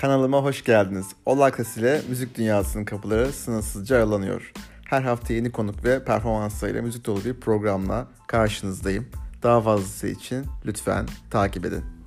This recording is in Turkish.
Kanalıma hoş geldiniz. Olakas ile müzik dünyasının kapıları sınırsızca aralanıyor. Her hafta yeni konuk ve performanslarıyla müzik dolu bir programla karşınızdayım. Daha fazlası için lütfen takip edin.